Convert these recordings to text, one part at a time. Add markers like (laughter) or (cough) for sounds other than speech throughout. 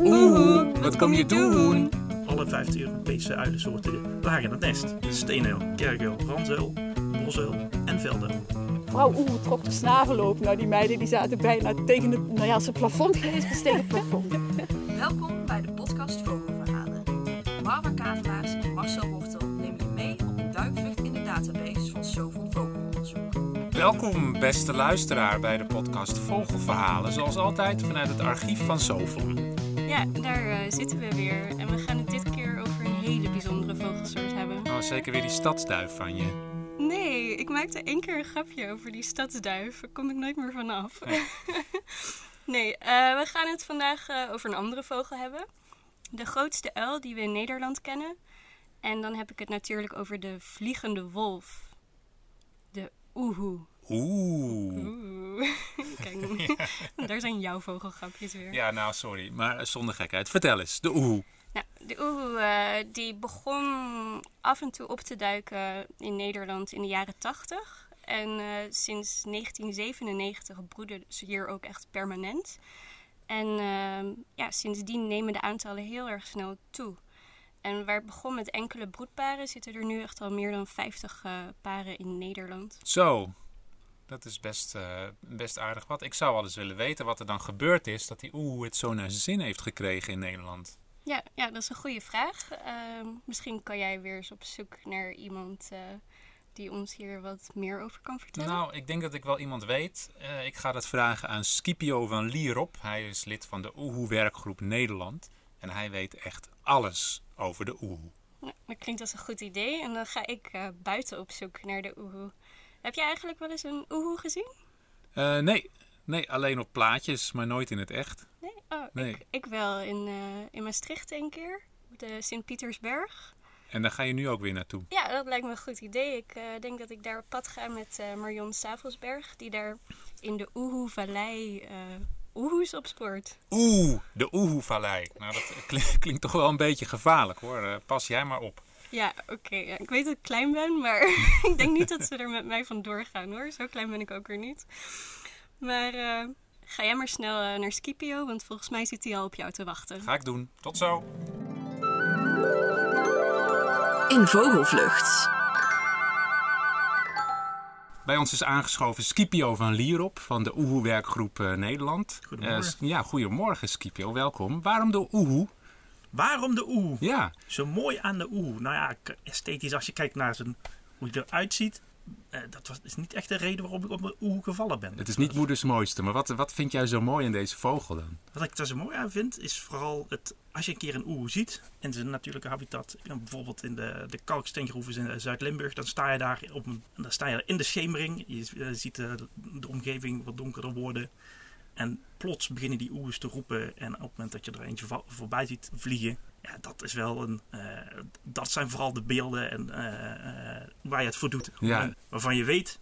Oeh, wat kom je doen? Alle 15 Europese uilensoorten lagen in het nest. Steenuil, kerkuil, ranzuil, bosuil en velduil. Vrouw Oeh trok de snavel op. Nou, die meiden die zaten bijna tegen het, nou ja, als het plafond geweest was, tegen het plafond. Welkom Welkom, beste luisteraar, bij de podcast Vogelverhalen. Zoals altijd vanuit het archief van Sovon. Ja, daar eh, zitten we weer. En we gaan het dit keer over een hele bijzondere vogelsoort hebben. Oh, zeker weer die stadsduif van je. Nee, ik maakte één keer een grapje over die stadsduif. Daar kom ik nooit meer vanaf. (laughs) nee, eh, we gaan het vandaag eh, over een andere vogel hebben. De grootste uil die we in Nederland kennen. En dan heb ik het natuurlijk over de vliegende wolf. De oehoe. Oeh. Oeh. (laughs) Kijk, (laughs) (laughs) daar zijn jouw vogelgrapjes weer. Ja, nou, sorry, maar zonder gekheid. Vertel eens, de oehoe. Nou, de oehoe eh, die begon af en toe op te duiken in Nederland in de jaren 80. En eh, sinds 1997 broeden ze hier ook echt permanent. En uh, ja, sindsdien nemen de aantallen heel erg snel toe. En waar het begon met enkele broedparen, zitten er nu echt al meer dan 50 uh, paren in Nederland. Zo, dat is best, uh, best aardig wat. Ik zou wel eens willen weten wat er dan gebeurd is dat die oehoe het zo naar zijn zin heeft gekregen in Nederland. Ja, ja dat is een goede vraag. Uh, misschien kan jij weer eens op zoek naar iemand uh, die ons hier wat meer over kan vertellen. Nou, ik denk dat ik wel iemand weet. Uh, ik ga dat vragen aan Scipio van Lierop. Hij is lid van de Oehoe-werkgroep Nederland. En hij weet echt alles over de oehoe. Nou, dat klinkt als een goed idee. En dan ga ik buiten op zoek naar de oehoe. Heb jij eigenlijk wel eens een oehoe gezien? nee. nee, alleen op plaatjes, maar nooit in het echt. Nee? Oh, nee. Ik, ik wel. In, uh, in Maastricht een keer. Op de Sint-Pietersberg. En daar ga je nu ook weer naartoe? Ja, dat lijkt me een goed idee. Ik uh, denk dat ik daar op pad ga met Marion Savelsberg. Die daar in de Oehoe-vallei oehoes opspoort. Oeh, de Oehoe-vallei. Nou, dat (laughs) klinkt, klinkt, toch wel een beetje gevaarlijk hoor. pas jij maar op. Ja, oké. Okay. Ja, ik weet dat ik klein ben, maar (laughs) ik denk niet dat ze er met mij vandoor gaan hoor. Zo klein ben ik ook weer niet. Maar uh, ga jij maar snel uh, naar Scipio, want volgens mij zit hij al op jou te wachten. Ga ik doen. Tot zo. In Vogelvlucht. Bij ons is aangeschoven Scipio van Lierop van de Oehoe-werkgroep uh, Nederland. Goedemorgen. ja, goedemorgen Scipio. Welkom. Waarom de Oehoe? Waarom de oehoe? Ja. Zo mooi aan de oehoe. Nou ja, esthetisch als je kijkt naar zijn, hoe hij eruit ziet. Uh, dat was, is niet echt de reden waarom ik op de oehoe gevallen ben. Het is niet moeders mooiste, maar wat, wat vind jij zo mooi in deze vogel dan? Wat ik er zo mooi aan vind, is vooral het, als je een keer een oehoe ziet in zijn natuurlijke habitat, bijvoorbeeld in de, de kalksteengroeven in Zuid-Limburg, dan sta je daar op dan sta je in de schemering. Je uh, ziet de omgeving wat donkerder worden. En plots beginnen die oehoes te roepen. En op het moment dat je er eentje voorbij ziet vliegen. Ja, dat is wel een. Uh, dat zijn vooral de beelden en, uh, uh, waar je het voor doet. Ja. Waarvan je weet.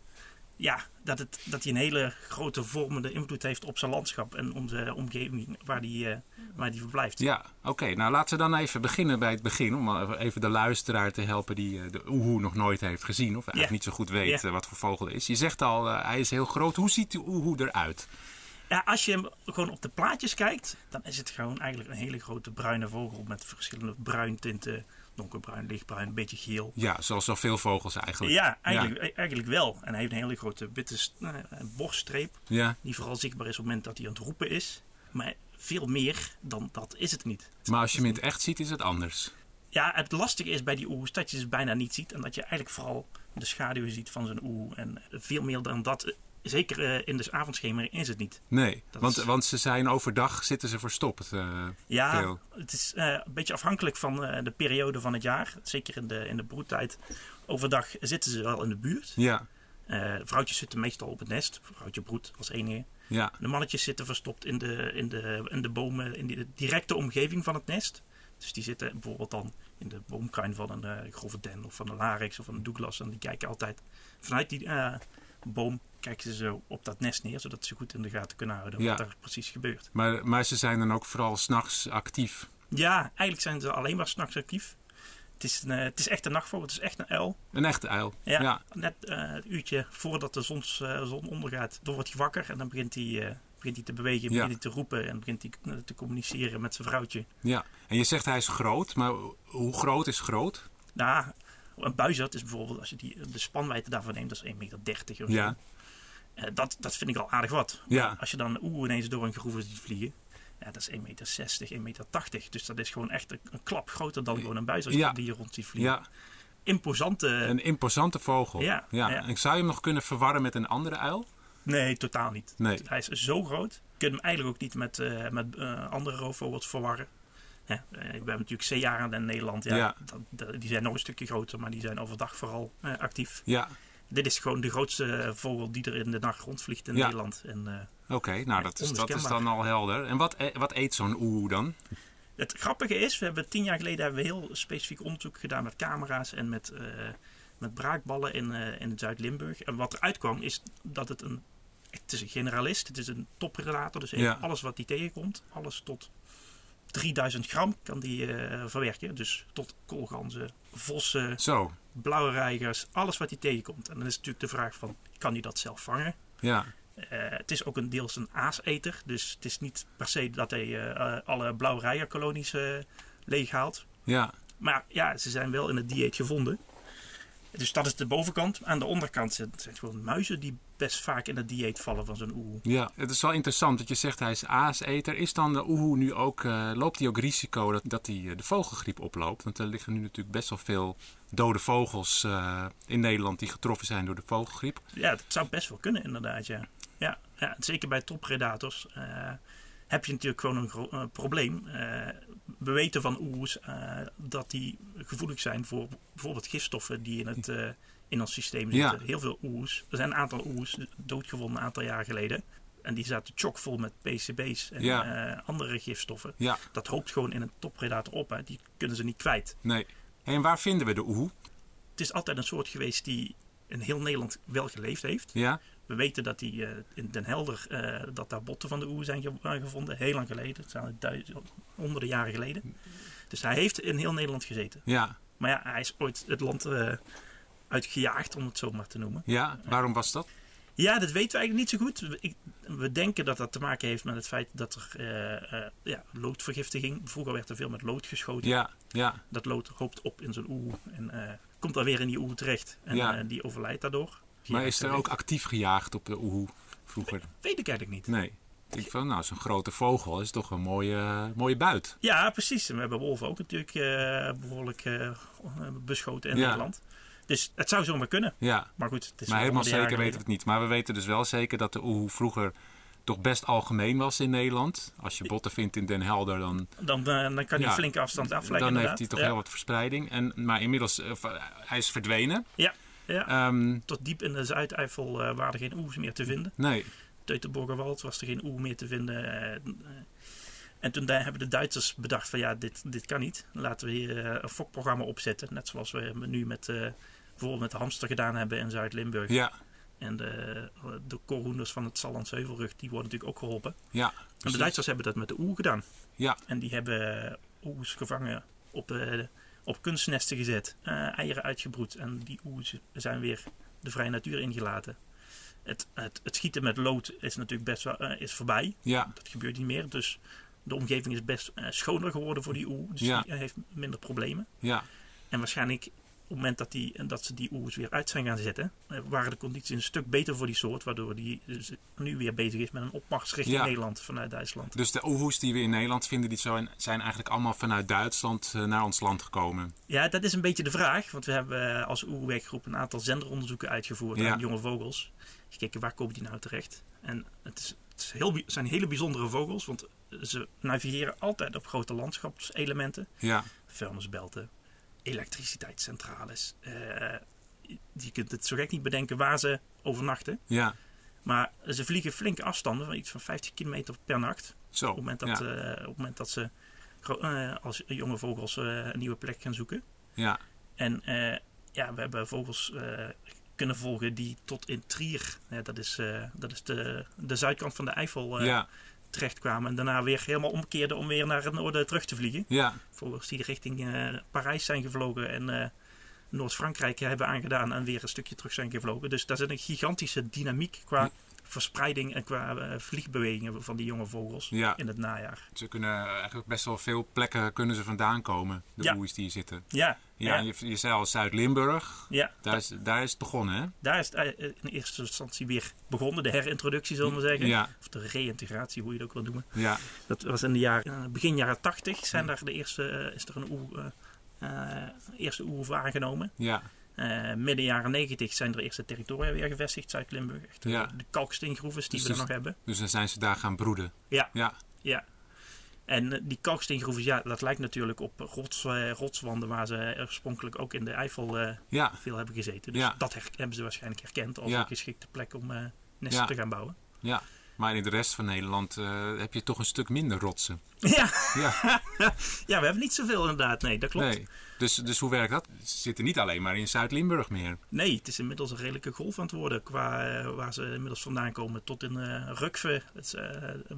Ja, dat, het, dat hij een hele grote vormende invloed heeft op zijn landschap en onze omgeving waar die, waar die verblijft. Ja, oké. Okay, nou laten we dan even beginnen bij het begin. Om even de luisteraar te helpen die de oehoe nog nooit heeft gezien. Of eigenlijk ja. niet zo goed weet ja. wat voor vogel het is. Je zegt al, hij is heel groot. Hoe ziet de oehoe eruit? Ja, als je hem gewoon op de plaatjes kijkt, dan is het gewoon eigenlijk een hele grote bruine vogel met verschillende bruintinten. Donkerbruin, lichtbruin, een beetje geel. Ja, zoals zoveel vogels eigenlijk. Ja, eigenlijk, ja. eigenlijk wel. En hij heeft een hele grote witte uh, borststreep. Ja. Die vooral zichtbaar is op het moment dat hij aan het roepen is. Maar veel meer dan dat is het niet. Maar als je hem in het echt ziet, is het anders. Ja, het lastige is bij die oehoes dat je ze bijna niet ziet. En dat je eigenlijk vooral de schaduwen ziet van zijn oehoe. En veel meer dan dat zeker uh, in de avondschemering is het niet. Nee, want, is... want ze zijn overdag zitten ze verstopt. Uh, ja, veel. het is uh, een beetje afhankelijk van de periode van het jaar. Zeker in de, in de broedtijd. Overdag zitten ze wel in de buurt. Ja. vrouwtjes zitten meestal op het nest. Vrouwtje broedt als enige. Ja. De mannetjes zitten verstopt in de, in de, in de bomen, in de directe omgeving van het nest. Dus die zitten bijvoorbeeld dan in de boomkruin van een grove den of van een larix of van een douglas. En die kijken altijd vanuit die boom kijken ze zo op dat nest neer, zodat ze goed in de gaten kunnen houden ja. wat er precies gebeurt. Maar, maar ze zijn dan ook vooral s'nachts actief? Ja, eigenlijk zijn ze alleen maar s'nachts actief. Het is, een, het is echt een nachtvogel, het is echt een uil. Een echte uil? Ja, ja. net uh, een uurtje voordat de zons, uh, zon ondergaat, dan wordt hij wakker en dan begint hij uh, begint hij te bewegen, begint hij te roepen en begint hij te communiceren met zijn vrouwtje. Ja, en je zegt hij is groot, maar hoe groot is groot? Nou, een buizerd is bijvoorbeeld, als je die, de spanwijdte daarvan neemt, dat is 1,30 meter of zo. Ja. Uh, dat, dat vind ik al aardig wat. Ja. Als je dan oeh ineens door een groeve ziet vliegen, ja, dat is 1,60 meter, 1,80 meter. Dus dat is gewoon echt een, klap groter dan gewoon een buizerd die je rond ziet vliegen. Ja. Imposante... Een imposante vogel. Ja, ja. En zou je hem nog kunnen verwarren met een andere uil? Nee, totaal niet. Nee. Hij is zo groot. Je kunt hem eigenlijk ook niet met, uh, met uh, andere roofvogels verwarren. Ja, we hebben natuurlijk zeejaren in Nederland. Ja, Dat, die zijn nog een stukje groter, maar die zijn overdag vooral uh, actief. Ja. Dit is gewoon de grootste vogel die er in de nacht rondvliegt in Nederland. Oké, nou dat is, dat is dan al helder. En wat, e-, wat eet zo'n oehoe dan? Het grappige is, we hebben tien jaar geleden hebben we heel specifiek onderzoek gedaan met camera's en met, met braakballen in, in Zuid-Limburg. En wat eruit kwam is dat het een het is een generalist, het is een toppredator. Dus alles wat hij tegenkomt, alles tot 3000 gram kan die uh, verwerken. Dus tot koolganzen, vossen, Zo. blauwe reigers, alles wat hij tegenkomt. En dan is natuurlijk de vraag van, kan hij dat zelf vangen? Ja. Uh, het is ook een deels een aaseter. Dus het is niet per se dat hij uh, alle blauwe reigerkolonies leeghaalt. Ja. Maar ja, ze zijn wel in het dieet gevonden. Dus dat is de bovenkant. Aan de onderkant zijn het gewoon muizen die best vaak in het dieet vallen van zo'n oehoe. Ja, het is wel interessant dat je zegt hij is aaseter. Is dan de oehoe nu ook, uh, loopt hij ook risico dat, dat hij eh, de vogelgriep oploopt? Want er liggen nu natuurlijk best wel veel dode vogels uh, in Nederland die getroffen zijn door de vogelgriep. Ja, dat zou best wel kunnen inderdaad, ja. Ja, ja zeker bij toppredators heb je natuurlijk gewoon een uh, probleem. Uh, we weten van oers uh, dat die gevoelig zijn voor bijvoorbeeld gifstoffen die in, het, in ons systeem zitten. Heel veel oers. Er zijn een aantal oers doodgevonden een aantal jaar geleden. En die zaten chockvol met PCB's en andere gifstoffen. Ja. Dat hoopt gewoon in een toppredator op. Hè. Die kunnen ze niet kwijt. Nee. En waar vinden we de oehoe? Het is altijd een soort geweest die in heel Nederland wel geleefd heeft. Ja. We weten dat die, uh, in Den Helder uh, dat daar botten van de oer zijn gevonden. Heel lang geleden. Het zijn duizend, honderden jaren geleden. Dus hij heeft in heel Nederland gezeten. Ja. Maar ja, hij is ooit het land uitgejaagd, om het zo maar te noemen. Ja, waarom was dat? Ja, dat weten we eigenlijk niet zo goed. Ik, we denken dat dat te maken heeft met het feit dat er ja, loodvergiftiging... Vroeger werd er veel met lood geschoten. Ja, ja. Dat lood hoopt op in zo'n oer en komt dan weer in die oer terecht. En ja. die overlijdt daardoor. Maar is er ook actief gejaagd op de oehoe vroeger? weet ik eigenlijk niet. Nee. Ik van, nou, zo'n grote vogel is toch een mooie, mooie buit. Ja, precies. En we hebben wolven ook natuurlijk uh, behoorlijk uh, beschoten in Nederland. Dus het zou zomaar kunnen. Ja. Maar goed, het is Maar helemaal zeker weten we het niet. Maar we weten dus wel zeker dat de oehoe vroeger toch best algemeen was in Nederland. Als je botten vindt in Den Helder, dan... Dan, uh, dan kan hij ja, flinke afstand afleggen Dan heeft hij toch heel wat verspreiding. En, maar inmiddels, hij is verdwenen. Ja. Ja. Um, Tot diep in de Zuideifel uh, waren er geen oers meer te vinden. Nee. Teutoburgerwald was er geen oer meer te vinden. Uh, en toen hebben de Duitsers bedacht van ja, dit, dit kan niet. Laten we hier een fokprogramma opzetten. Net zoals we nu met, bijvoorbeeld met de hamster gedaan hebben in Zuid-Limburg. Ja. En de, de korhoenders van het Sallandse Heuvelrug, die worden natuurlijk ook geholpen. Ja, en de Duitsers hebben dat met de oer gedaan. Ja. En die hebben oers gevangen op de op kunstnesten gezet, uh, eieren uitgebroed en die oezen zijn weer de vrije natuur ingelaten. Het, het, het schieten met lood is natuurlijk best wel uh, is voorbij. Ja. Dat gebeurt niet meer. Dus de omgeving is best uh, schoner geworden voor die oe. Dus ja. die heeft minder problemen. Ja. En waarschijnlijk het moment dat, die, dat ze die oers weer uit zijn gaan zetten, eh, waren de condities een stuk beter voor die soort, waardoor die dus nu weer bezig is met een opmars richting Nederland vanuit Duitsland. Dus de oehoes die we in Nederland vinden, die zijn eigenlijk allemaal vanuit Duitsland eh, naar ons land gekomen? Ja, dat is een beetje de vraag, want we hebben eh, als oerwerkgroep een aantal zenderonderzoeken uitgevoerd ja. aan jonge vogels. Gekeken waar komen die nou terecht? En het, is, het is heel, zijn hele bijzondere vogels, want ze navigeren altijd op grote landschapselementen. Ja. Vuilnisbelten, elektriciteitscentrales. Uh, je kunt het zo gek niet bedenken waar ze overnachten. Ja. Maar ze vliegen flinke afstanden van iets van 50 kilometer per nacht. Zo, op, het moment dat, uh, op het moment dat ze uh, als jonge vogels een nieuwe plek gaan zoeken. Ja. En ja, we hebben vogels kunnen volgen die tot in Trier, dat is, dat is de, de zuidkant van de Eifel, ja terechtkwamen. En daarna weer helemaal omkeerden om weer naar het noorden terug te vliegen. Ja. Volgens die richting uh, Parijs zijn gevlogen en uh, Noord-Frankrijk hebben aangedaan en weer een stukje terug zijn gevlogen. Dus daar zit een gigantische dynamiek qua verspreiding en qua eh, vliegbewegingen van die jonge vogels Ja. in het najaar. Ze kunnen eigenlijk best wel veel plekken kunnen ze vandaan komen, de Ja. oehoes die hier zitten. Ja, Ja, ja, Je, je zei al Zuid-Limburg, ja. daar is, daar is het begonnen hè? Daar is het eh, in eerste instantie weer begonnen, de herintroductie zullen we zeggen. Ja, Of de reïntegratie, hoe je het ook wil noemen. ja, Dat was in de jaren, eh, begin jaren 80 zijn daar de eerste, eh, is er een eh, eh, eerste oehoe aangenomen. ja, Eh, midden jaren 90 zijn er eerste territoria weer gevestigd, Zuid-Limburg. Eh, Ja. De kalksteengroeven die Dus we dus- er nog hebben. dus dan zijn ze daar gaan broeden. Ja. Ja, Ja. En eh, die kalksteengroeven, ja, dat lijkt natuurlijk op rots, rotswanden waar ze oorspronkelijk ook in de Eifel ja, veel hebben gezeten. Dus Ja. dat hebben ze waarschijnlijk herkend als een geschikte plek om nesten te gaan bouwen. ja. Maar in de rest van Nederland eh, heb je toch een stuk minder rotsen. (laughs) Ja. Ja, (laughs) ja, we hebben niet zoveel inderdaad. Nee, dat klopt. nee. Dus, dus hoe werkt dat? Ze zitten niet alleen maar in Zuid-Limburg meer. Nee, het is inmiddels een redelijke golf aan het worden qua eh, waar ze inmiddels vandaan komen. Tot in eh Rukve, het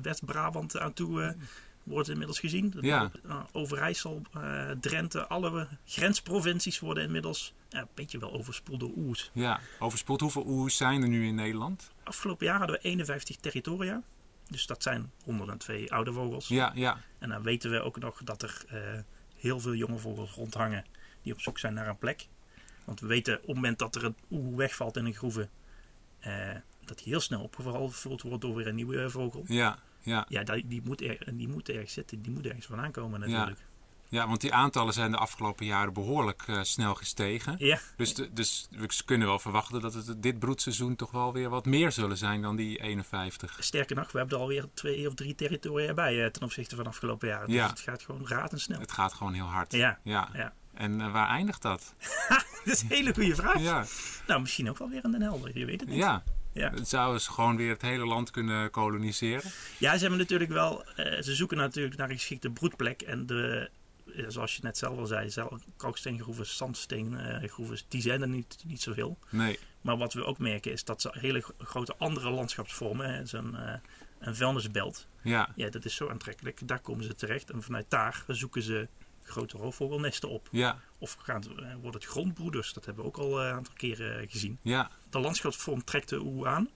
West-Brabant aan toe wordt inmiddels gezien. Ja. Eh, Overijssel, eh, Drenthe, alle grensprovincies worden inmiddels een beetje wel overspoeld door oers. Ja, overspoeld. Hoeveel oehoes zijn er nu in Nederland? Afgelopen jaar hadden we 51 territoria. Dus dat zijn 102 oude vogels. Ja, ja, En dan weten we ook nog dat er eh, heel veel jonge vogels rondhangen die op zoek zijn naar een plek. Want we weten op het moment dat er een oeh wegvalt in een groeve, dat die heel snel opgevuld wordt door weer een nieuwe vogel. ja, ja. Ja, die, die, moet er, die moet ergens zitten, die moet ergens vandaan komen natuurlijk. Ja, want die aantallen zijn de afgelopen jaren behoorlijk eh, snel gestegen. Ja, Dus, de, dus we kunnen wel verwachten dat het dit broedseizoen toch wel weer wat meer zullen zijn dan die 51. sterker nog, we hebben er alweer twee of drie territoria bij eh, ten opzichte van afgelopen jaar. Dus Ja. het gaat gewoon razendsnel. Het gaat gewoon heel hard. Ja, ja. ja. En eh, waar eindigt dat? (laughs) Dat is een hele goede vraag. Ja, Nou, misschien ook wel weer in Den Helder, je weet het niet. ja. Ja. Het zou ze gewoon weer het hele land kunnen koloniseren. Ja, ze hebben natuurlijk wel. eh, ze zoeken natuurlijk naar een geschikte broedplek. En de, eh, zoals je net zelf al zei, zelf, kalksteengroeven, zandsteengroeven, die zijn er niet, niet zoveel. Nee, Maar wat we ook merken is dat ze hele gro- grote andere landschapsvormen, zo'n eh, een vuilnisbelt, ja, ja, dat is zo aantrekkelijk. Daar komen ze terecht. En vanuit daar zoeken ze grote roofvogelnesten op. ja, Of gaan, eh, worden het grondbroeders. Dat hebben we ook al eh, een aantal keren eh, gezien. ja, De landschapsvorm trekt de oe aan.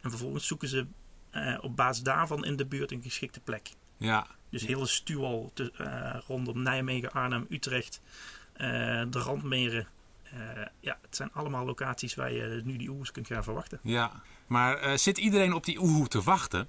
En vervolgens zoeken ze op basis daarvan in de buurt een geschikte plek. ja, Dus hele stuwal te, rondom Nijmegen, Arnhem, Utrecht, de randmeren. Ja, het zijn allemaal locaties waar je nu die oes kunt gaan verwachten. ja. Maar zit iedereen op die oehoe te wachten?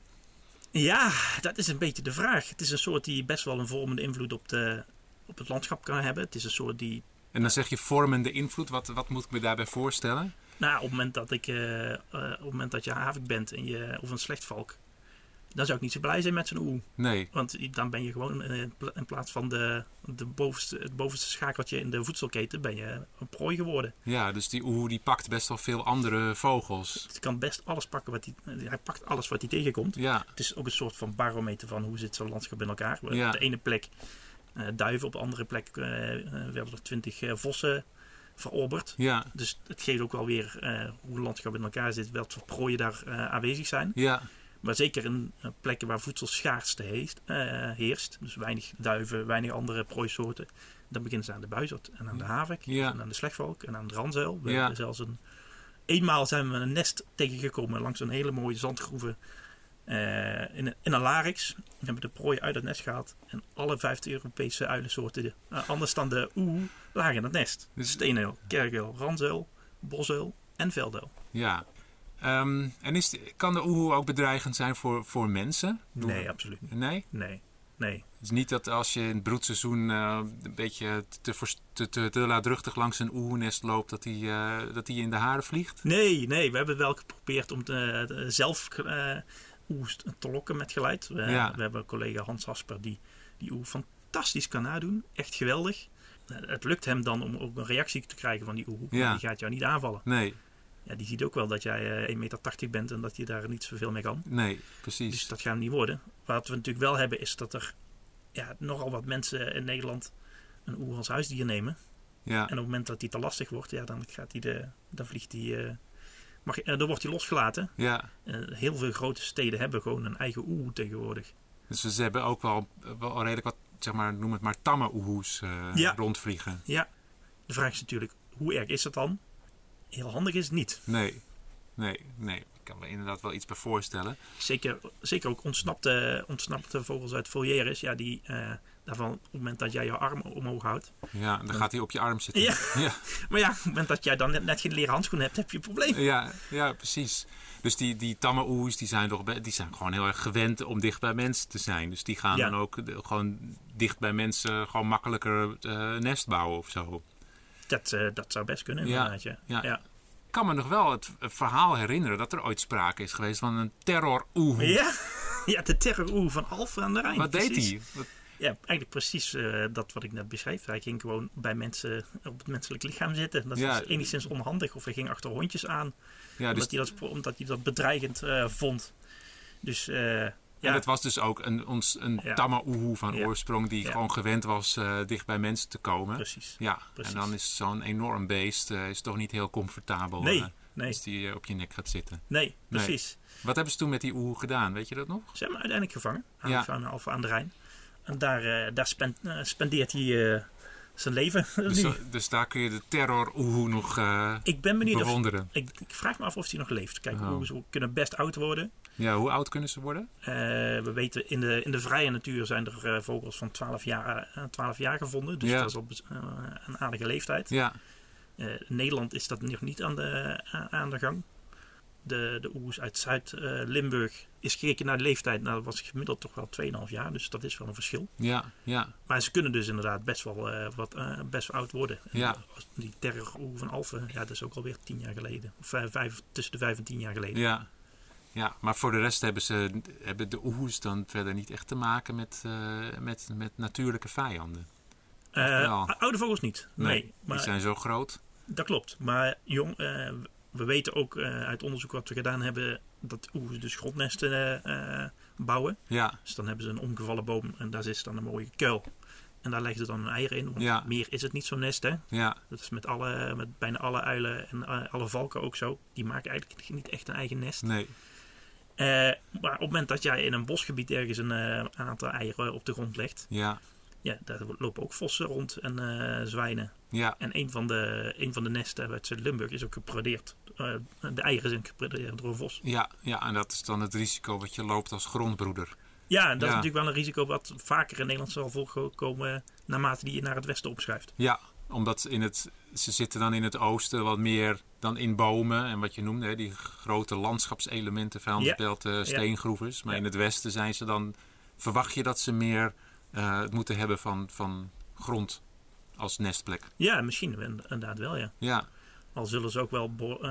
Ja, dat is een beetje de vraag. Het is een soort die best wel een vormende invloed op, de, op het landschap kan hebben. Het is een soort die En dan zeg je vormende invloed. Wat, wat moet ik me daarbij voorstellen? Nou, op het moment dat ik, eh, eh, op het moment dat je havik bent en je, of een slechtvalk, dan zou ik niet zo blij zijn met zo'n oe. Nee, Want dan ben je gewoon eh, in pla- in plaats van de, de bovenste, het bovenste schakeltje in de voedselketen, ben je een prooi geworden. ja, dus die oehoe die pakt best wel veel andere vogels. Hij kan best alles pakken wat hij, hij pakt alles wat hij tegenkomt. Ja, Het is ook een soort van barometer van hoe zit zo'n landschap in elkaar. Ja. Op de ene plek duiven, op de andere plek eh, eh, werden er twintig eh, vossen verorberd. ja, Dus het geeft ook wel weer eh, hoe het landschap in elkaar zit, welke prooien daar eh, aanwezig zijn. ja, Maar zeker in eh, plekken waar voedselschaarste heest, eh, heerst, dus weinig duiven, weinig andere prooisoorten, dan beginnen ze aan de buizerd en aan de havik Ja. en aan de slechtvalk en aan de ranzuil. We Ja. zelfs een, eenmaal zijn we een nest tegengekomen langs een hele mooie zandgroeve eh, in, een, in een larix. We hebben de prooi uit het nest gehaald en alle vijfde Europese uilensoorten, eh, anders dan de oeh, lagen in het nest. Dus- Steenuil, kerkuil, ranzuil, bosuil en velduil. ja. Ehm, en is, kan de oehoe ook bedreigend zijn voor, voor mensen? Nee, absoluut niet. Nee? Nee, nee. Het is niet dat als je in het broedseizoen eh, een beetje te, te, te, te laatdruchtig langs een oehoenest loopt, dat die, eh, dat die in de haren vliegt? Nee, nee, we hebben wel geprobeerd om te, te- zelf eh oe te lokken met geluid. We, Ja. we hebben een collega Hans Asper die die oe fantastisch kan nadoen. Echt geweldig. Eh, Het lukt hem dan om ook een reactie te krijgen van die oe. Ja. Die gaat jou niet aanvallen. Nee, Ja, die ziet ook wel dat jij eh, 1,80 meter bent en dat je daar niet zoveel mee kan. nee, precies. Dus dat gaat hem niet worden. Wat we natuurlijk wel hebben is dat er ja, nogal wat mensen in Nederland een oe als huisdier nemen. ja, En op het moment dat die te lastig wordt, ja, dan, gaat die de, dan vliegt die... eh, mag, eh, dan wordt hij losgelaten. ja. Eh, heel veel grote steden hebben gewoon een eigen oeh tegenwoordig. Dus ze hebben ook wel, wel redelijk wat, zeg maar, noem het maar, tamme oehoes eh, Ja. rondvliegen. Ja, de vraag is natuurlijk, hoe erg is dat dan? Heel handig is het niet. Nee, nee, nee. Ik kan me inderdaad wel iets bij voorstellen. Zeker, zeker ook ontsnapte, ontsnapte vogels uit volières. Ja, die daarvan op het moment dat jij je arm omhoog houdt. Ja, dan gaat hij op je arm zitten. Ja. ja. (laughs) Maar ja, op het moment dat jij dan net, net geen leren handschoen hebt, heb je een probleem. Ja, ja, precies. Dus die, die tamme oes, die zijn, toch, die zijn gewoon heel erg gewend om dicht bij mensen te zijn. Dus die gaan Ja. dan ook de- gewoon dicht bij mensen gewoon makkelijker eh, nest bouwen of zo. Dat, eh, dat zou best kunnen, inderdaad. Ja. ja. Ja. Ik kan me nog wel het verhaal herinneren dat er ooit sprake is geweest van een terror-oehoe. Ja. (laughs) ja, de terror van Alphen aan de Rijn. Wat deed hij? Ja, eigenlijk precies eh, dat wat ik net beschreef. Hij ging gewoon bij mensen op het menselijk lichaam zitten. Dat Ja. is enigszins onhandig. Of hij ging achter hondjes aan. Ja, dus, omdat, hij dat, omdat hij dat bedreigend eh, vond. Dus eh, En ja, het was dus ook een, ons, een Ja. tamme oehoe van Ja. oorsprong die gewoon gewend was dicht bij mensen te komen. precies. Ja, Precies. en dan is zo'n enorm beest is toch niet heel comfortabel Nee, nee, als die op je nek gaat zitten. nee, precies. Wat hebben ze toen met die oehoe gedaan? Weet je dat nog? Ze hebben hem uiteindelijk gevangen. Aan, Alphen aan de Rijn. En daar, eh, daar eh, spendeert hij eh, zijn leven (laughs) Dus, dus daar kun je de terror oehoe nog eh, Ik ben benieuwd of... bewonderen. Ik, ik vraag me af of hij nog leeft. Kijk, Oh. hoe ze kunnen best oud worden. Ja, hoe oud kunnen ze worden? We weten, in de, in de vrije natuur zijn er vogels van 12 jaar, eh, 12 jaar gevonden. Dus Ja. dat is op een aardige leeftijd. Ja, in Nederland is dat nog niet aan de, aan de gang. De, de oers uit Zuid-Limburg is gekeken naar de leeftijd. Nou, dat was gemiddeld toch wel 2,5 jaar. Dus dat is wel een verschil. ja, ja, Maar ze kunnen dus inderdaad best wel, eh, wat, eh, best wel oud worden. En Ja. Die terroroer van Alphen, ja, dat is ook alweer 10 jaar geleden. Of vijf, vijf- tussen de 5 en 10 jaar geleden. ja. Ja, maar voor de rest hebben, ze, hebben de oehoes dan verder niet echt te maken met, eh, met, met natuurlijke vijanden. Eh, oude vogels niet. Nee, maar die zijn zo groot. Dat klopt. Maar jong, eh, we weten ook eh, uit onderzoek wat we gedaan hebben dat oehoes dus grondnesten eh, eh, bouwen. Ja, Dus dan hebben ze een omgevallen boom en daar is dan een mooie kuil. En daar leggen ze dan een eier in. Want Ja. meer is het niet zo'n nest, hè. ja, Dat is met, alle, met bijna alle uilen en alle valken ook zo. Die maken eigenlijk niet echt een eigen nest. nee. Maar op het moment dat jij in een bosgebied ergens een aantal eieren op de grond legt, Ja, ja, daar lopen ook vossen rond en zwijnen. Ja, En een van de, een van de nesten uit Zuid-Limburg is ook gepredeerd. Eh, de eieren zijn gepredeerd door een vos. ja, ja, en dat is dan het risico wat je loopt als grondbroeder. Ja, en dat is Ja. natuurlijk wel een risico wat vaker in Nederland zal voorkomen naarmate die je naar het westen opschuift. Ja, omdat in het, ze zitten dan in het oosten wat meer dan in bomen. En wat je noemde, hè, die grote landschapselementen, vuilnisbelten, steengroeves. Maar Ja. in het westen zijn ze dan, verwacht je dat ze meer eh, het moeten hebben van, van grond als nestplek. Ja, misschien inderdaad wel, ja. Ja, Al zullen ze ook wel eh,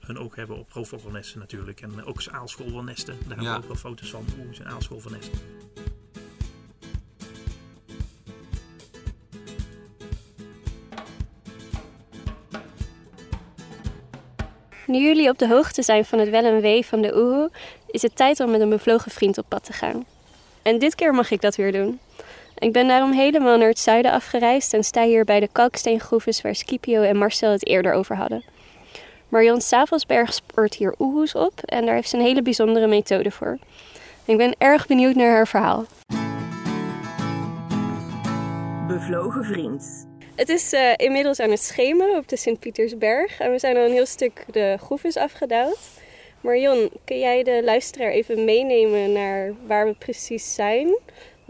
hun oog hebben op roofvogelnesten natuurlijk. En ook aalscholvernesten. Daar hebben Ja. we ook wel foto's van. Hoe zijn aalscholvernesten. Nu jullie op de hoogte zijn van het wel en wee van de oehoe, is het tijd om met een bevlogen vriend op pad te gaan. En dit keer mag ik dat weer doen. Ik ben daarom helemaal naar het zuiden afgereisd en sta hier bij de kalksteengroeves waar Scipio en Marcel het eerder over hadden. Marion Savelsberg spoort hier oehoes op en daar heeft ze een hele bijzondere methode voor. Ik ben erg benieuwd naar haar verhaal. Bevlogen vriend. Het is eh, inmiddels aan het schemeren op de Sint-Pietersberg en we zijn al een heel stuk de groeves afgedaald. Marion, kun jij de luisteraar even meenemen naar waar we precies zijn?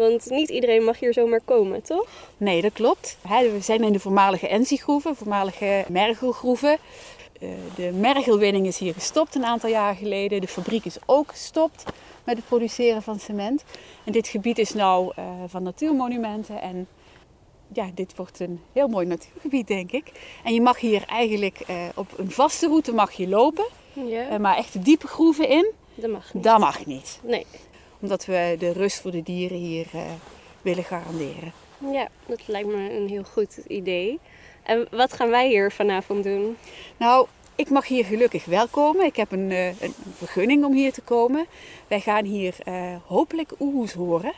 Want niet iedereen mag hier zomaar komen, toch? Nee, dat klopt. We zijn in de voormalige Enzi-groeven, voormalige mergelgroeven. Eh, De mergelwinning is hier gestopt een aantal jaar geleden. De fabriek is ook gestopt met het produceren van cement. En dit gebied is nou eh, van natuurmonumenten. En ja, dit wordt een heel mooi natuurgebied, denk ik. En je mag hier eigenlijk eh, op een vaste route mag je lopen. Ja, maar echt de diepe groeven in, dat mag niet. dat mag niet. Nee. Omdat we de rust voor de dieren hier eh, willen garanderen. Ja, dat lijkt me een heel goed idee. En wat gaan wij hier vanavond doen? Nou, ik mag hier gelukkig wel komen. Ik heb een, eh, een vergunning om hier te komen. Wij gaan hier eh, hopelijk oehoes horen.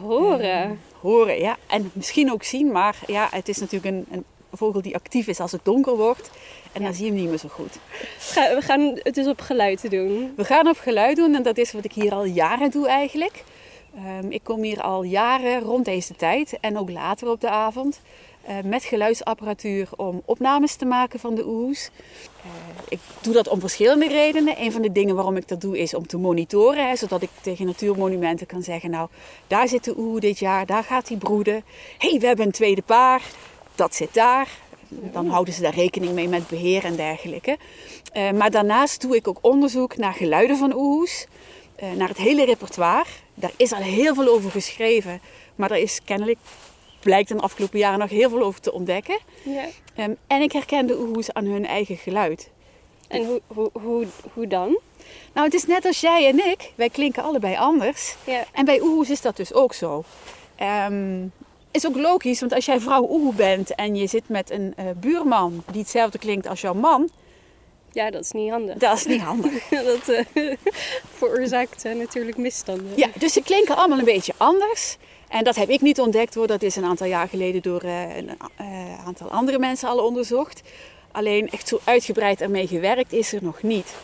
Horen. Horen, ja. En misschien ook zien, maar ja, het is natuurlijk een, een vogel die actief is als het donker wordt. En dan zie je hem niet meer zo goed. Ga- we gaan het dus op geluid doen. We gaan op geluid doen en dat is wat ik hier al jaren doe eigenlijk. Ehm, ik kom hier al jaren rond deze tijd en ook later op de avond. eh, met geluidsapparatuur om opnames te maken van de oehoes. Eh, ik doe dat om verschillende redenen. Een van de dingen waarom ik dat doe is om te monitoren. Hè, zodat ik tegen natuurmonumenten kan zeggen, nou daar zit de oehoe dit jaar, daar gaat hij broeden. Hé, hey, we hebben een tweede paar, dat zit daar. Dan houden ze daar rekening mee met beheer en dergelijke. Uh, maar daarnaast doe ik ook onderzoek naar geluiden van oehoes. Uh, naar het hele repertoire. Daar is al heel veel over geschreven. Maar er is kennelijk, blijkt in de afgelopen jaren nog heel veel over te ontdekken. Ja. Um, en ik herken de oehoes aan hun eigen geluid. En hoe, hoe, hoe, hoe dan? Nou, het is net als jij en ik. Wij klinken allebei anders. Ja. En bij oehoes is dat dus ook zo. Um, is ook logisch, want als jij vrouw oehoe bent en je zit met een uh, buurman die hetzelfde klinkt als jouw man. Ja, dat is niet handig. Dat is niet handig. (laughs) dat uh, (laughs) veroorzaakt uh, natuurlijk misstanden. Ja, dus ze klinken allemaal een beetje anders. En dat heb ik niet ontdekt hoor. Dat is een aantal jaar geleden door een aantal andere mensen al onderzocht. Alleen echt zo uitgebreid ermee gewerkt is er nog niet.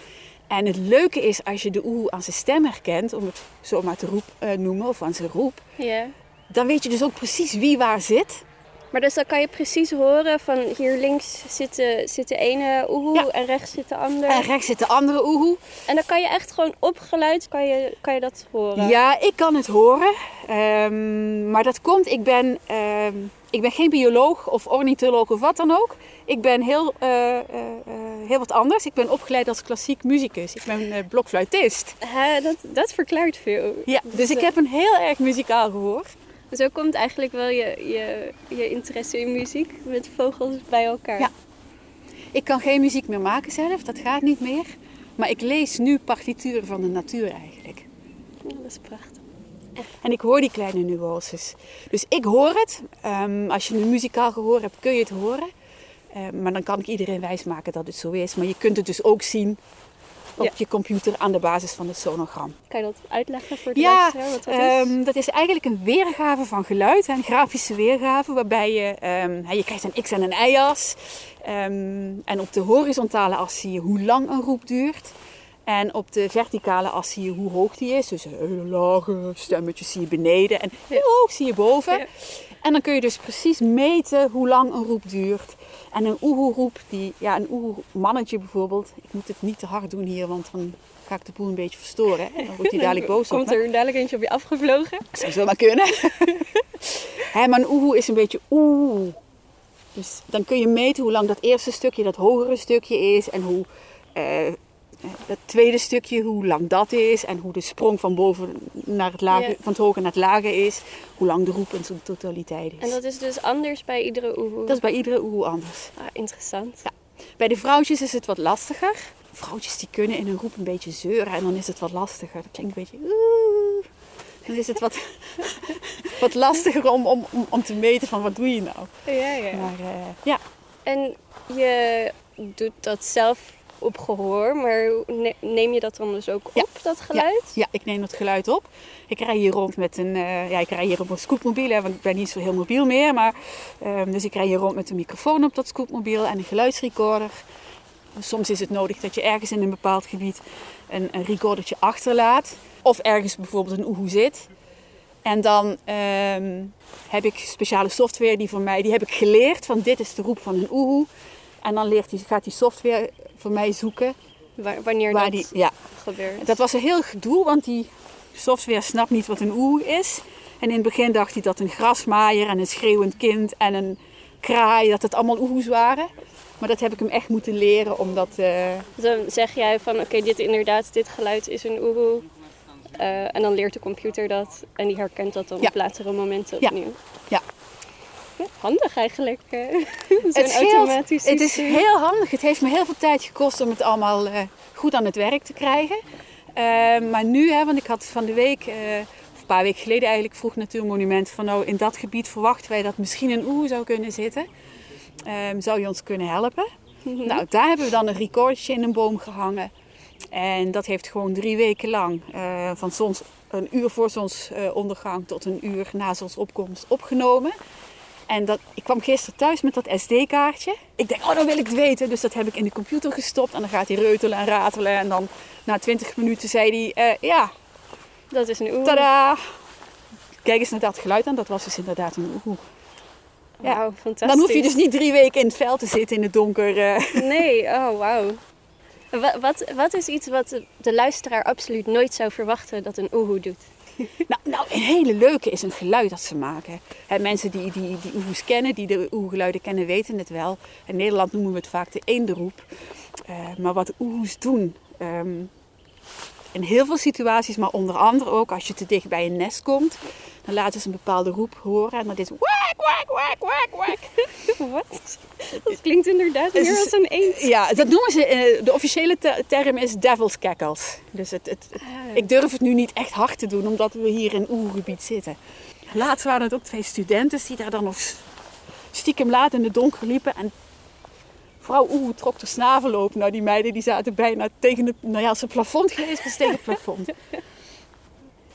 En het leuke is als je de oehoe aan zijn stem herkent, om het zo maar te roep, noemen, of aan zijn roep. Ja dan weet je dus ook precies wie waar zit. Maar dus dan kan je precies horen van hier links zit de, zit de ene oehoe Ja. en rechts zit de andere. En rechts zit de andere oehoe. En dan kan je echt gewoon op geluid kan je, kan je dat horen. Ja, ik kan het horen. Ehm, maar dat komt, ik ben, ehm, ik ben geen bioloog of ornitholoog of wat dan ook. Ik ben heel, eh, eh, eh, heel wat anders. Ik ben opgeleid als klassiek muzikus. Ik ben eh, blokfluitist. Dat, dat verklaart veel. Ja, dus ik heb een heel erg muzikaal gehoor. Zo komt eigenlijk wel je, je, je interesse in muziek met vogels bij elkaar. Ja. Ik kan geen muziek meer maken zelf, dat gaat niet meer. Maar ik lees nu partituren van de natuur eigenlijk. Ja, dat is prachtig. En ik hoor die kleine nuances. Dus ik hoor het. Ehm, als je een muzikaal gehoor hebt, kun je het horen. Ehm, maar dan kan ik iedereen wijsmaken dat het zo is. Maar je kunt het dus ook zien op je computer aan de basis van het sonogram. Kan je dat uitleggen voor de Ja, wat dat is? ehm, dat is eigenlijk een weergave van geluid, een grafische weergave, waarbij je, ehm, je krijgt een x- en een y-as. Ehm, en op de horizontale as zie je hoe lang een roep duurt. En op de verticale as zie je hoe hoog die is. Dus hele lage stemmetjes zie je beneden en hoe hoog zie je boven. Ja. En dan kun je dus precies meten hoe lang een roep duurt. En een oehoe-roep, die, ja, een oehoe-mannetje bijvoorbeeld. Ik moet het niet te hard doen hier, want dan ga ik de boel een beetje verstoren. hè. Dan wordt hij (laughs) dadelijk boos op Komt er dadelijk eentje op je afgevlogen? Zou zo maar kunnen. (laughs) Hè, maar een oehoe is een beetje oeh. Dus dan kun je meten hoe lang dat eerste stukje, dat hogere stukje is. En hoe eh, dat tweede stukje, hoe lang dat is. En hoe de sprong van boven naar het lage, Ja. van het hoge naar het lage is. Hoe lang de roep in zijn totaliteit is. En dat is dus anders bij iedere oehoe? Dat is bij iedere oehoe anders. Ah, interessant. Bij de vrouwtjes is het wat lastiger. Vrouwtjes die kunnen in een roep een beetje zeuren en dan is het wat lastiger. Dat klinkt een beetje... oeh. Dan is het wat, (laughs) wat lastiger om, om, om, om te meten van wat doe je nou. Ja, ja. Maar eh, ja, En je doet dat zelf op gehoor, maar ne- neem je dat dan dus ook Ja. op, dat geluid? ja, ik neem het geluid op. Ik rij hier rond met een, eh, ja, ik rij hier op een scootmobiel, hè, want ik ben niet zo heel mobiel meer. Maar, ehm, dus ik rij hier rond met een microfoon op dat scootmobiel en een geluidsrecorder. Soms is het nodig dat je ergens in een bepaald gebied een, een recordertje achterlaat. Of ergens bijvoorbeeld een oehoe zit. En dan ehm, heb ik speciale software die voor mij, die heb ik geleerd van dit is de roep van een oehoe. En dan leert gaat die software voor mij zoeken Wa- wanneer waar dat die, ja, gebeurt. dat was een heel gedoe, want die software snapt niet wat een oehoe is. En in het begin dacht hij dat een grasmaaier en een schreeuwend kind en een kraai, dat het allemaal oehoes waren. Maar dat heb ik hem echt moeten leren, omdat... eh, Dan zeg jij van oké, dit inderdaad, dit geluid is een oehoe. Eh, en dan leert de computer dat en die herkent dat dan Ja. op latere momenten opnieuw. Ja. Ja, handig eigenlijk. eh. (laughs) Het, scheelt- het is heel handig. Het heeft me heel veel tijd gekost om het allemaal eh, goed aan het werk te krijgen. Eh, maar nu, hè, want ik had van de week, eh, of een paar weken geleden eigenlijk, vroeg Natuurmonument van nou in dat gebied verwachten wij dat misschien een oehoe zou kunnen zitten. Ehm, zou je ons kunnen helpen? Mhm. Nou, daar hebben we dan een recordertje in een boom gehangen. En dat heeft gewoon drie weken lang, van zons, een uur voor zonsondergang tot een uur na zonsopkomst, opgenomen. En dat, ik kwam gisteren thuis met dat SD-kaartje. Ik denk, oh, dan wil ik het weten. Dus dat heb ik in de computer gestopt. En dan gaat hij reutelen en ratelen. En dan na 20 minuten zei hij, eh, ja, Dat is een oehoe. tada! Kijk eens naar dat geluid aan. Dat was dus inderdaad een oehoe. Ja. Fantastisch. Dan hoef je dus niet drie weken in het veld te zitten in het donker. eh. Nee, oh wauw. Wa- Wat, wat is iets wat de- de luisteraar absoluut nooit zou verwachten dat een oehoe doet? Nou, nou, een hele leuke is een geluid dat ze maken. Mensen die, die, die kennen, die de oehoegeluiden kennen, weten het wel. In Nederland noemen we het vaak de eenderoep. Eh, maar wat oehoes doen, ehm, in heel veel situaties, maar onder andere ook als je te dicht bij een nest komt, dan laten ze een bepaalde roep horen en dat is wak, wak, wak, wak, wak. (laughs) Wat? Dat klinkt inderdaad meer als een eend. Ja, dat noemen ze, eh, de officiële te- term is devil's cackles. Dus het, het, het- ik durf het nu niet echt hard te doen, omdat we hier in oergebied zitten. Laatst waren het ook twee studenten die daar dan nog stiekem laat in het donker liepen. En vrouw Oeh trok de snavel open. Nou, die meiden die zaten bijna tegen het, nou ja, als het plafond geweest was, tegen het plafond. (laughs)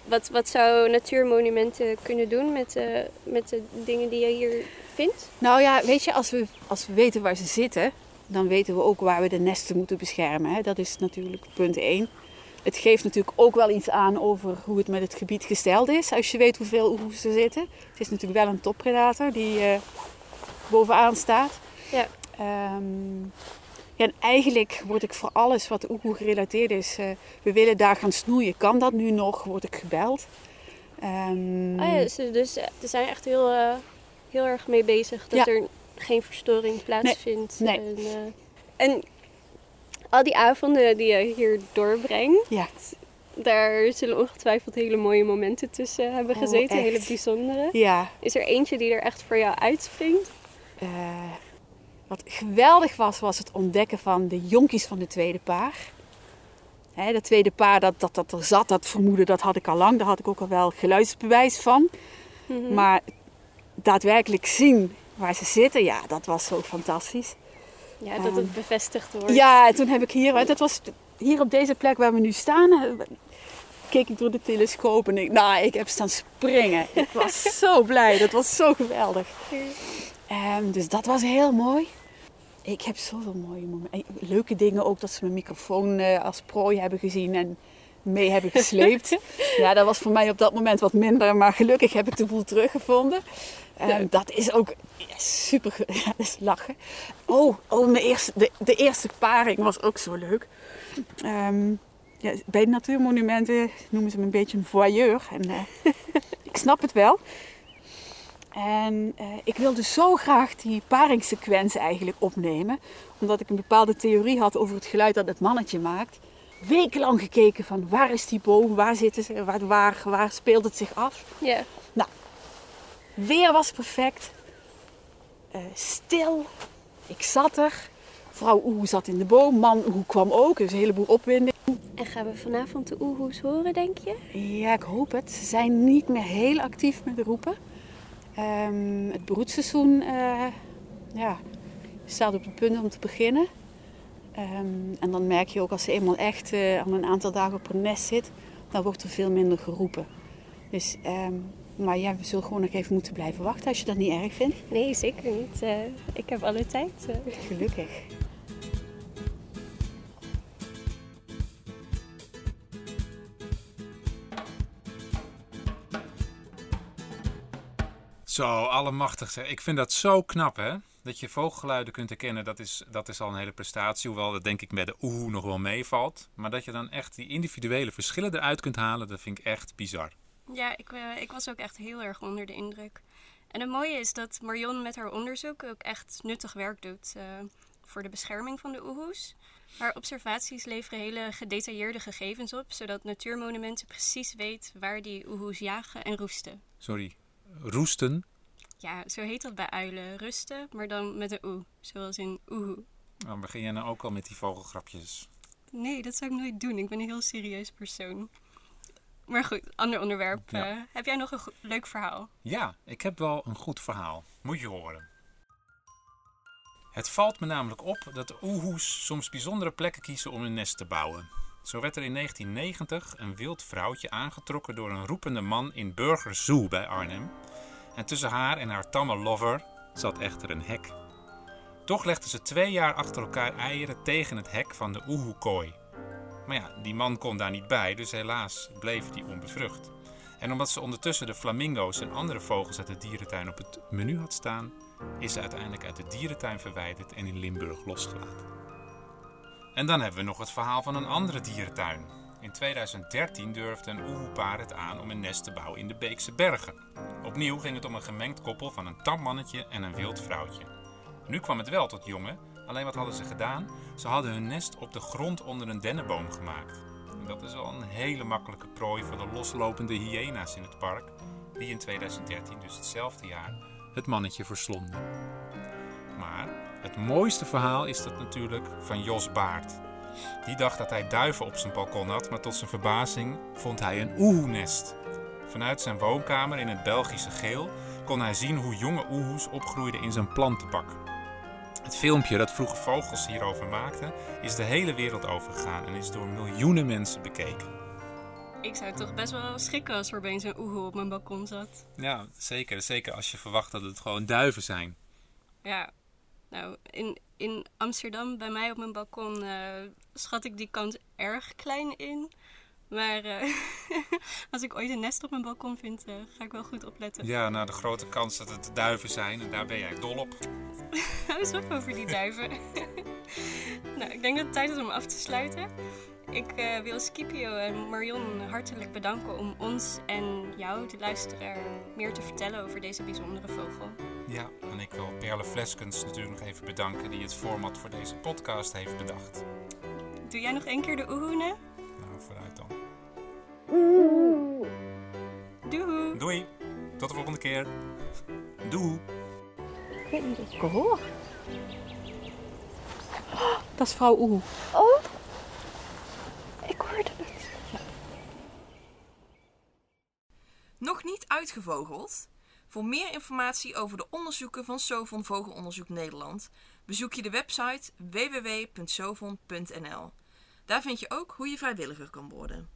Wat, wat zou natuurmonumenten kunnen doen met, eh, met de dingen die je hier vindt? Nou ja, weet je, als we, als we weten waar ze zitten, dan weten we ook waar we de nesten moeten beschermen. Hè. Dat is natuurlijk punt één. Het geeft natuurlijk ook wel iets aan over hoe het met het gebied gesteld is. Als je weet hoeveel oehoes er zitten. Het is natuurlijk wel een toppredator die eh, bovenaan staat. Ja. Ehm, ja, en eigenlijk word ik voor alles wat oehoe gerelateerd is. eh, we willen daar gaan snoeien. Kan dat nu nog? Word ik gebeld? Ehm, Oh ja, dus, dus eh, ze zijn echt heel, eh, heel erg mee bezig dat Ja. er geen verstoring plaatsvindt. Nee. En, en al die avonden die je hier doorbrengt, ja. daar zullen ongetwijfeld hele mooie momenten tussen hebben Oh, gezeten, hele bijzondere. ja, Is er eentje die er echt voor jou uitspringt? Wat geweldig was, was het ontdekken van de jonkies van de tweede paar. Hè, dat tweede paar dat, dat, dat er zat, dat vermoeden, dat had ik al lang. Daar had ik ook al wel geluidsbewijs van. Mhm. Maar daadwerkelijk zien waar ze zitten, ja, dat was zo fantastisch. Ja, dat het bevestigd wordt. Ja, en toen heb ik hier, dat was hier op deze plek waar we nu staan, eh, keek ik door de telescoop en ik, nou, ik heb staan springen. Ik was (laughs) zo blij, dat was zo geweldig. Ehm, dus dat was heel mooi. Ik heb zoveel mooie momenten. En Leuke dingen ook dat ze mijn microfoon eh, als prooi hebben gezien en mee hebben gesleept. (laughs) ja, dat was voor mij op dat moment wat minder, maar gelukkig heb ik de boel teruggevonden. Ehm, Dat is ook ja, super, (laughs) ja, dat is lachen. Oh, oh mijn eerste, de, de eerste paring was ook zo leuk. Ehm, ja, bij natuurmonumenten noemen ze me een beetje een voyeur. En, eh, (laughs) ik snap het wel. En eh, ik wilde zo graag die paringssequentie eigenlijk opnemen. Omdat ik een bepaalde theorie had over het geluid dat het mannetje maakt. Wekenlang gekeken van waar is die boom, waar zitten ze, waar, waar, waar speelt het zich af. Ja. Weer was perfect. Eh, stil. Ik zat er. Vrouw Oeh zat in de boom. Man Oeh kwam ook. Dus een heleboel opwinding. En gaan we vanavond de oehoes horen, denk je? Ja, ik hoop het. Ze zijn niet meer heel actief met roepen. Ehm, het broedseizoen eh, ja, staat op het punt om te beginnen. Ehm, en dan merk je ook als ze eenmaal echt eh, al een aantal dagen op een nest zit, dan wordt er veel minder geroepen. Dus, ehm, maar ja, we zullen gewoon nog even moeten blijven wachten als je dat niet erg vindt. Nee, zeker niet. Eh, ik heb alle tijd. Gelukkig. Zo, allemachtig zeg. Ik vind dat zo knap hè. Dat je vogelgeluiden kunt herkennen, dat is, dat is al een hele prestatie. Hoewel dat denk ik met de oeh nog wel meevalt. Maar dat je dan echt die individuele verschillen eruit kunt halen, dat vind ik echt bizar. Ja, ik, eh, ik was ook echt heel erg onder de indruk. En het mooie is dat Marion met haar onderzoek ook echt nuttig werk doet eh, voor de bescherming van de oehoes. Haar observaties leveren hele gedetailleerde gegevens op, zodat Natuurmonumenten precies weet waar die oehoes jagen en roesten. Sorry, roesten. Ja, zo heet dat bij uilen, rusten, maar dan met een oe, zoals in oehoe. Dan begin jij nou ook al met die vogelgrapjes. Nee, dat zou ik nooit doen. Ik ben een heel serieus persoon. Maar goed, ander onderwerp. Ja. Eh, heb jij nog een leuk verhaal? Ja, ik heb wel een goed verhaal. Moet je horen. Het valt me namelijk op dat de oehoes soms bijzondere plekken kiezen om hun nest te bouwen. Zo werd er in 1990 een wild vrouwtje aangetrokken door een roepende man in Burger Zoo bij Arnhem. En tussen haar en haar tamme lover zat echter een hek. Toch legde ze twee jaar achter elkaar eieren tegen het hek van de oehoekooi. Maar ja, die man kon daar niet bij, dus helaas bleef die onbevrucht. En omdat ze ondertussen de flamingo's en andere vogels uit de dierentuin op het menu had staan, is ze uiteindelijk uit de dierentuin verwijderd en in Limburg losgelaten. En dan hebben we nog het verhaal van een andere dierentuin. In 2013 durfde een oehoepaar het aan om een nest te bouwen in de Beekse Bergen. Opnieuw ging het om een gemengd koppel van een tam mannetje en een wild vrouwtje. Nu kwam het wel tot jongen, alleen wat hadden ze gedaan? Ze hadden hun nest op de grond onder een dennenboom gemaakt. En dat is wel een hele makkelijke prooi voor de loslopende hyena's in het park, die in 2013, dus hetzelfde jaar, het mannetje verslonden. Het mooiste verhaal is dat natuurlijk van Jos Baart. Die dacht dat hij duiven op zijn balkon had, maar tot zijn verbazing vond hij een oehoenest. Vanuit zijn woonkamer in het Belgische geel kon hij zien hoe jonge oehoes opgroeiden in zijn plantenbak. Het filmpje dat Vroege Vogels hierover maakte, is de hele wereld overgegaan en is door miljoenen mensen bekeken. Ik zou toch best wel schrikken als er opeens een oehoe op mijn balkon zat. Ja, zeker. Zeker als je verwacht dat het gewoon duiven zijn. Ja, nou, in, in Amsterdam bij mij op mijn balkon eh, schat ik die kans erg klein in. Maar eh, (laughs) als ik ooit een nest op mijn balkon vind, eh, ga ik wel goed opletten. Ja, nou de grote kans dat het duiven zijn en daar ben jij dol op. (laughs) Hou eens op over die duiven. (laughs) nou, ik denk dat het tijd is om af te sluiten. Ik wil Scipio en Marion hartelijk bedanken om ons en jou, de luisteraar, meer te vertellen over deze bijzondere vogel. Ja, en ik wil Perle Fleskens natuurlijk nog even bedanken die het format voor deze podcast heeft bedacht. Doe jij nog één keer de oehoene? Nou, vooruit dan. Doei! Doei, tot de volgende keer. Doei. Ik weet niet of ik het hoor. Dat is vrouw Oehoe. Oh, ik hoorde het. Nog niet uitgevogeld? Voor meer informatie over de onderzoeken van Sovon Vogelonderzoek Nederland bezoek je de website www.sovon.nl. Daar vind je ook hoe je vrijwilliger kan worden.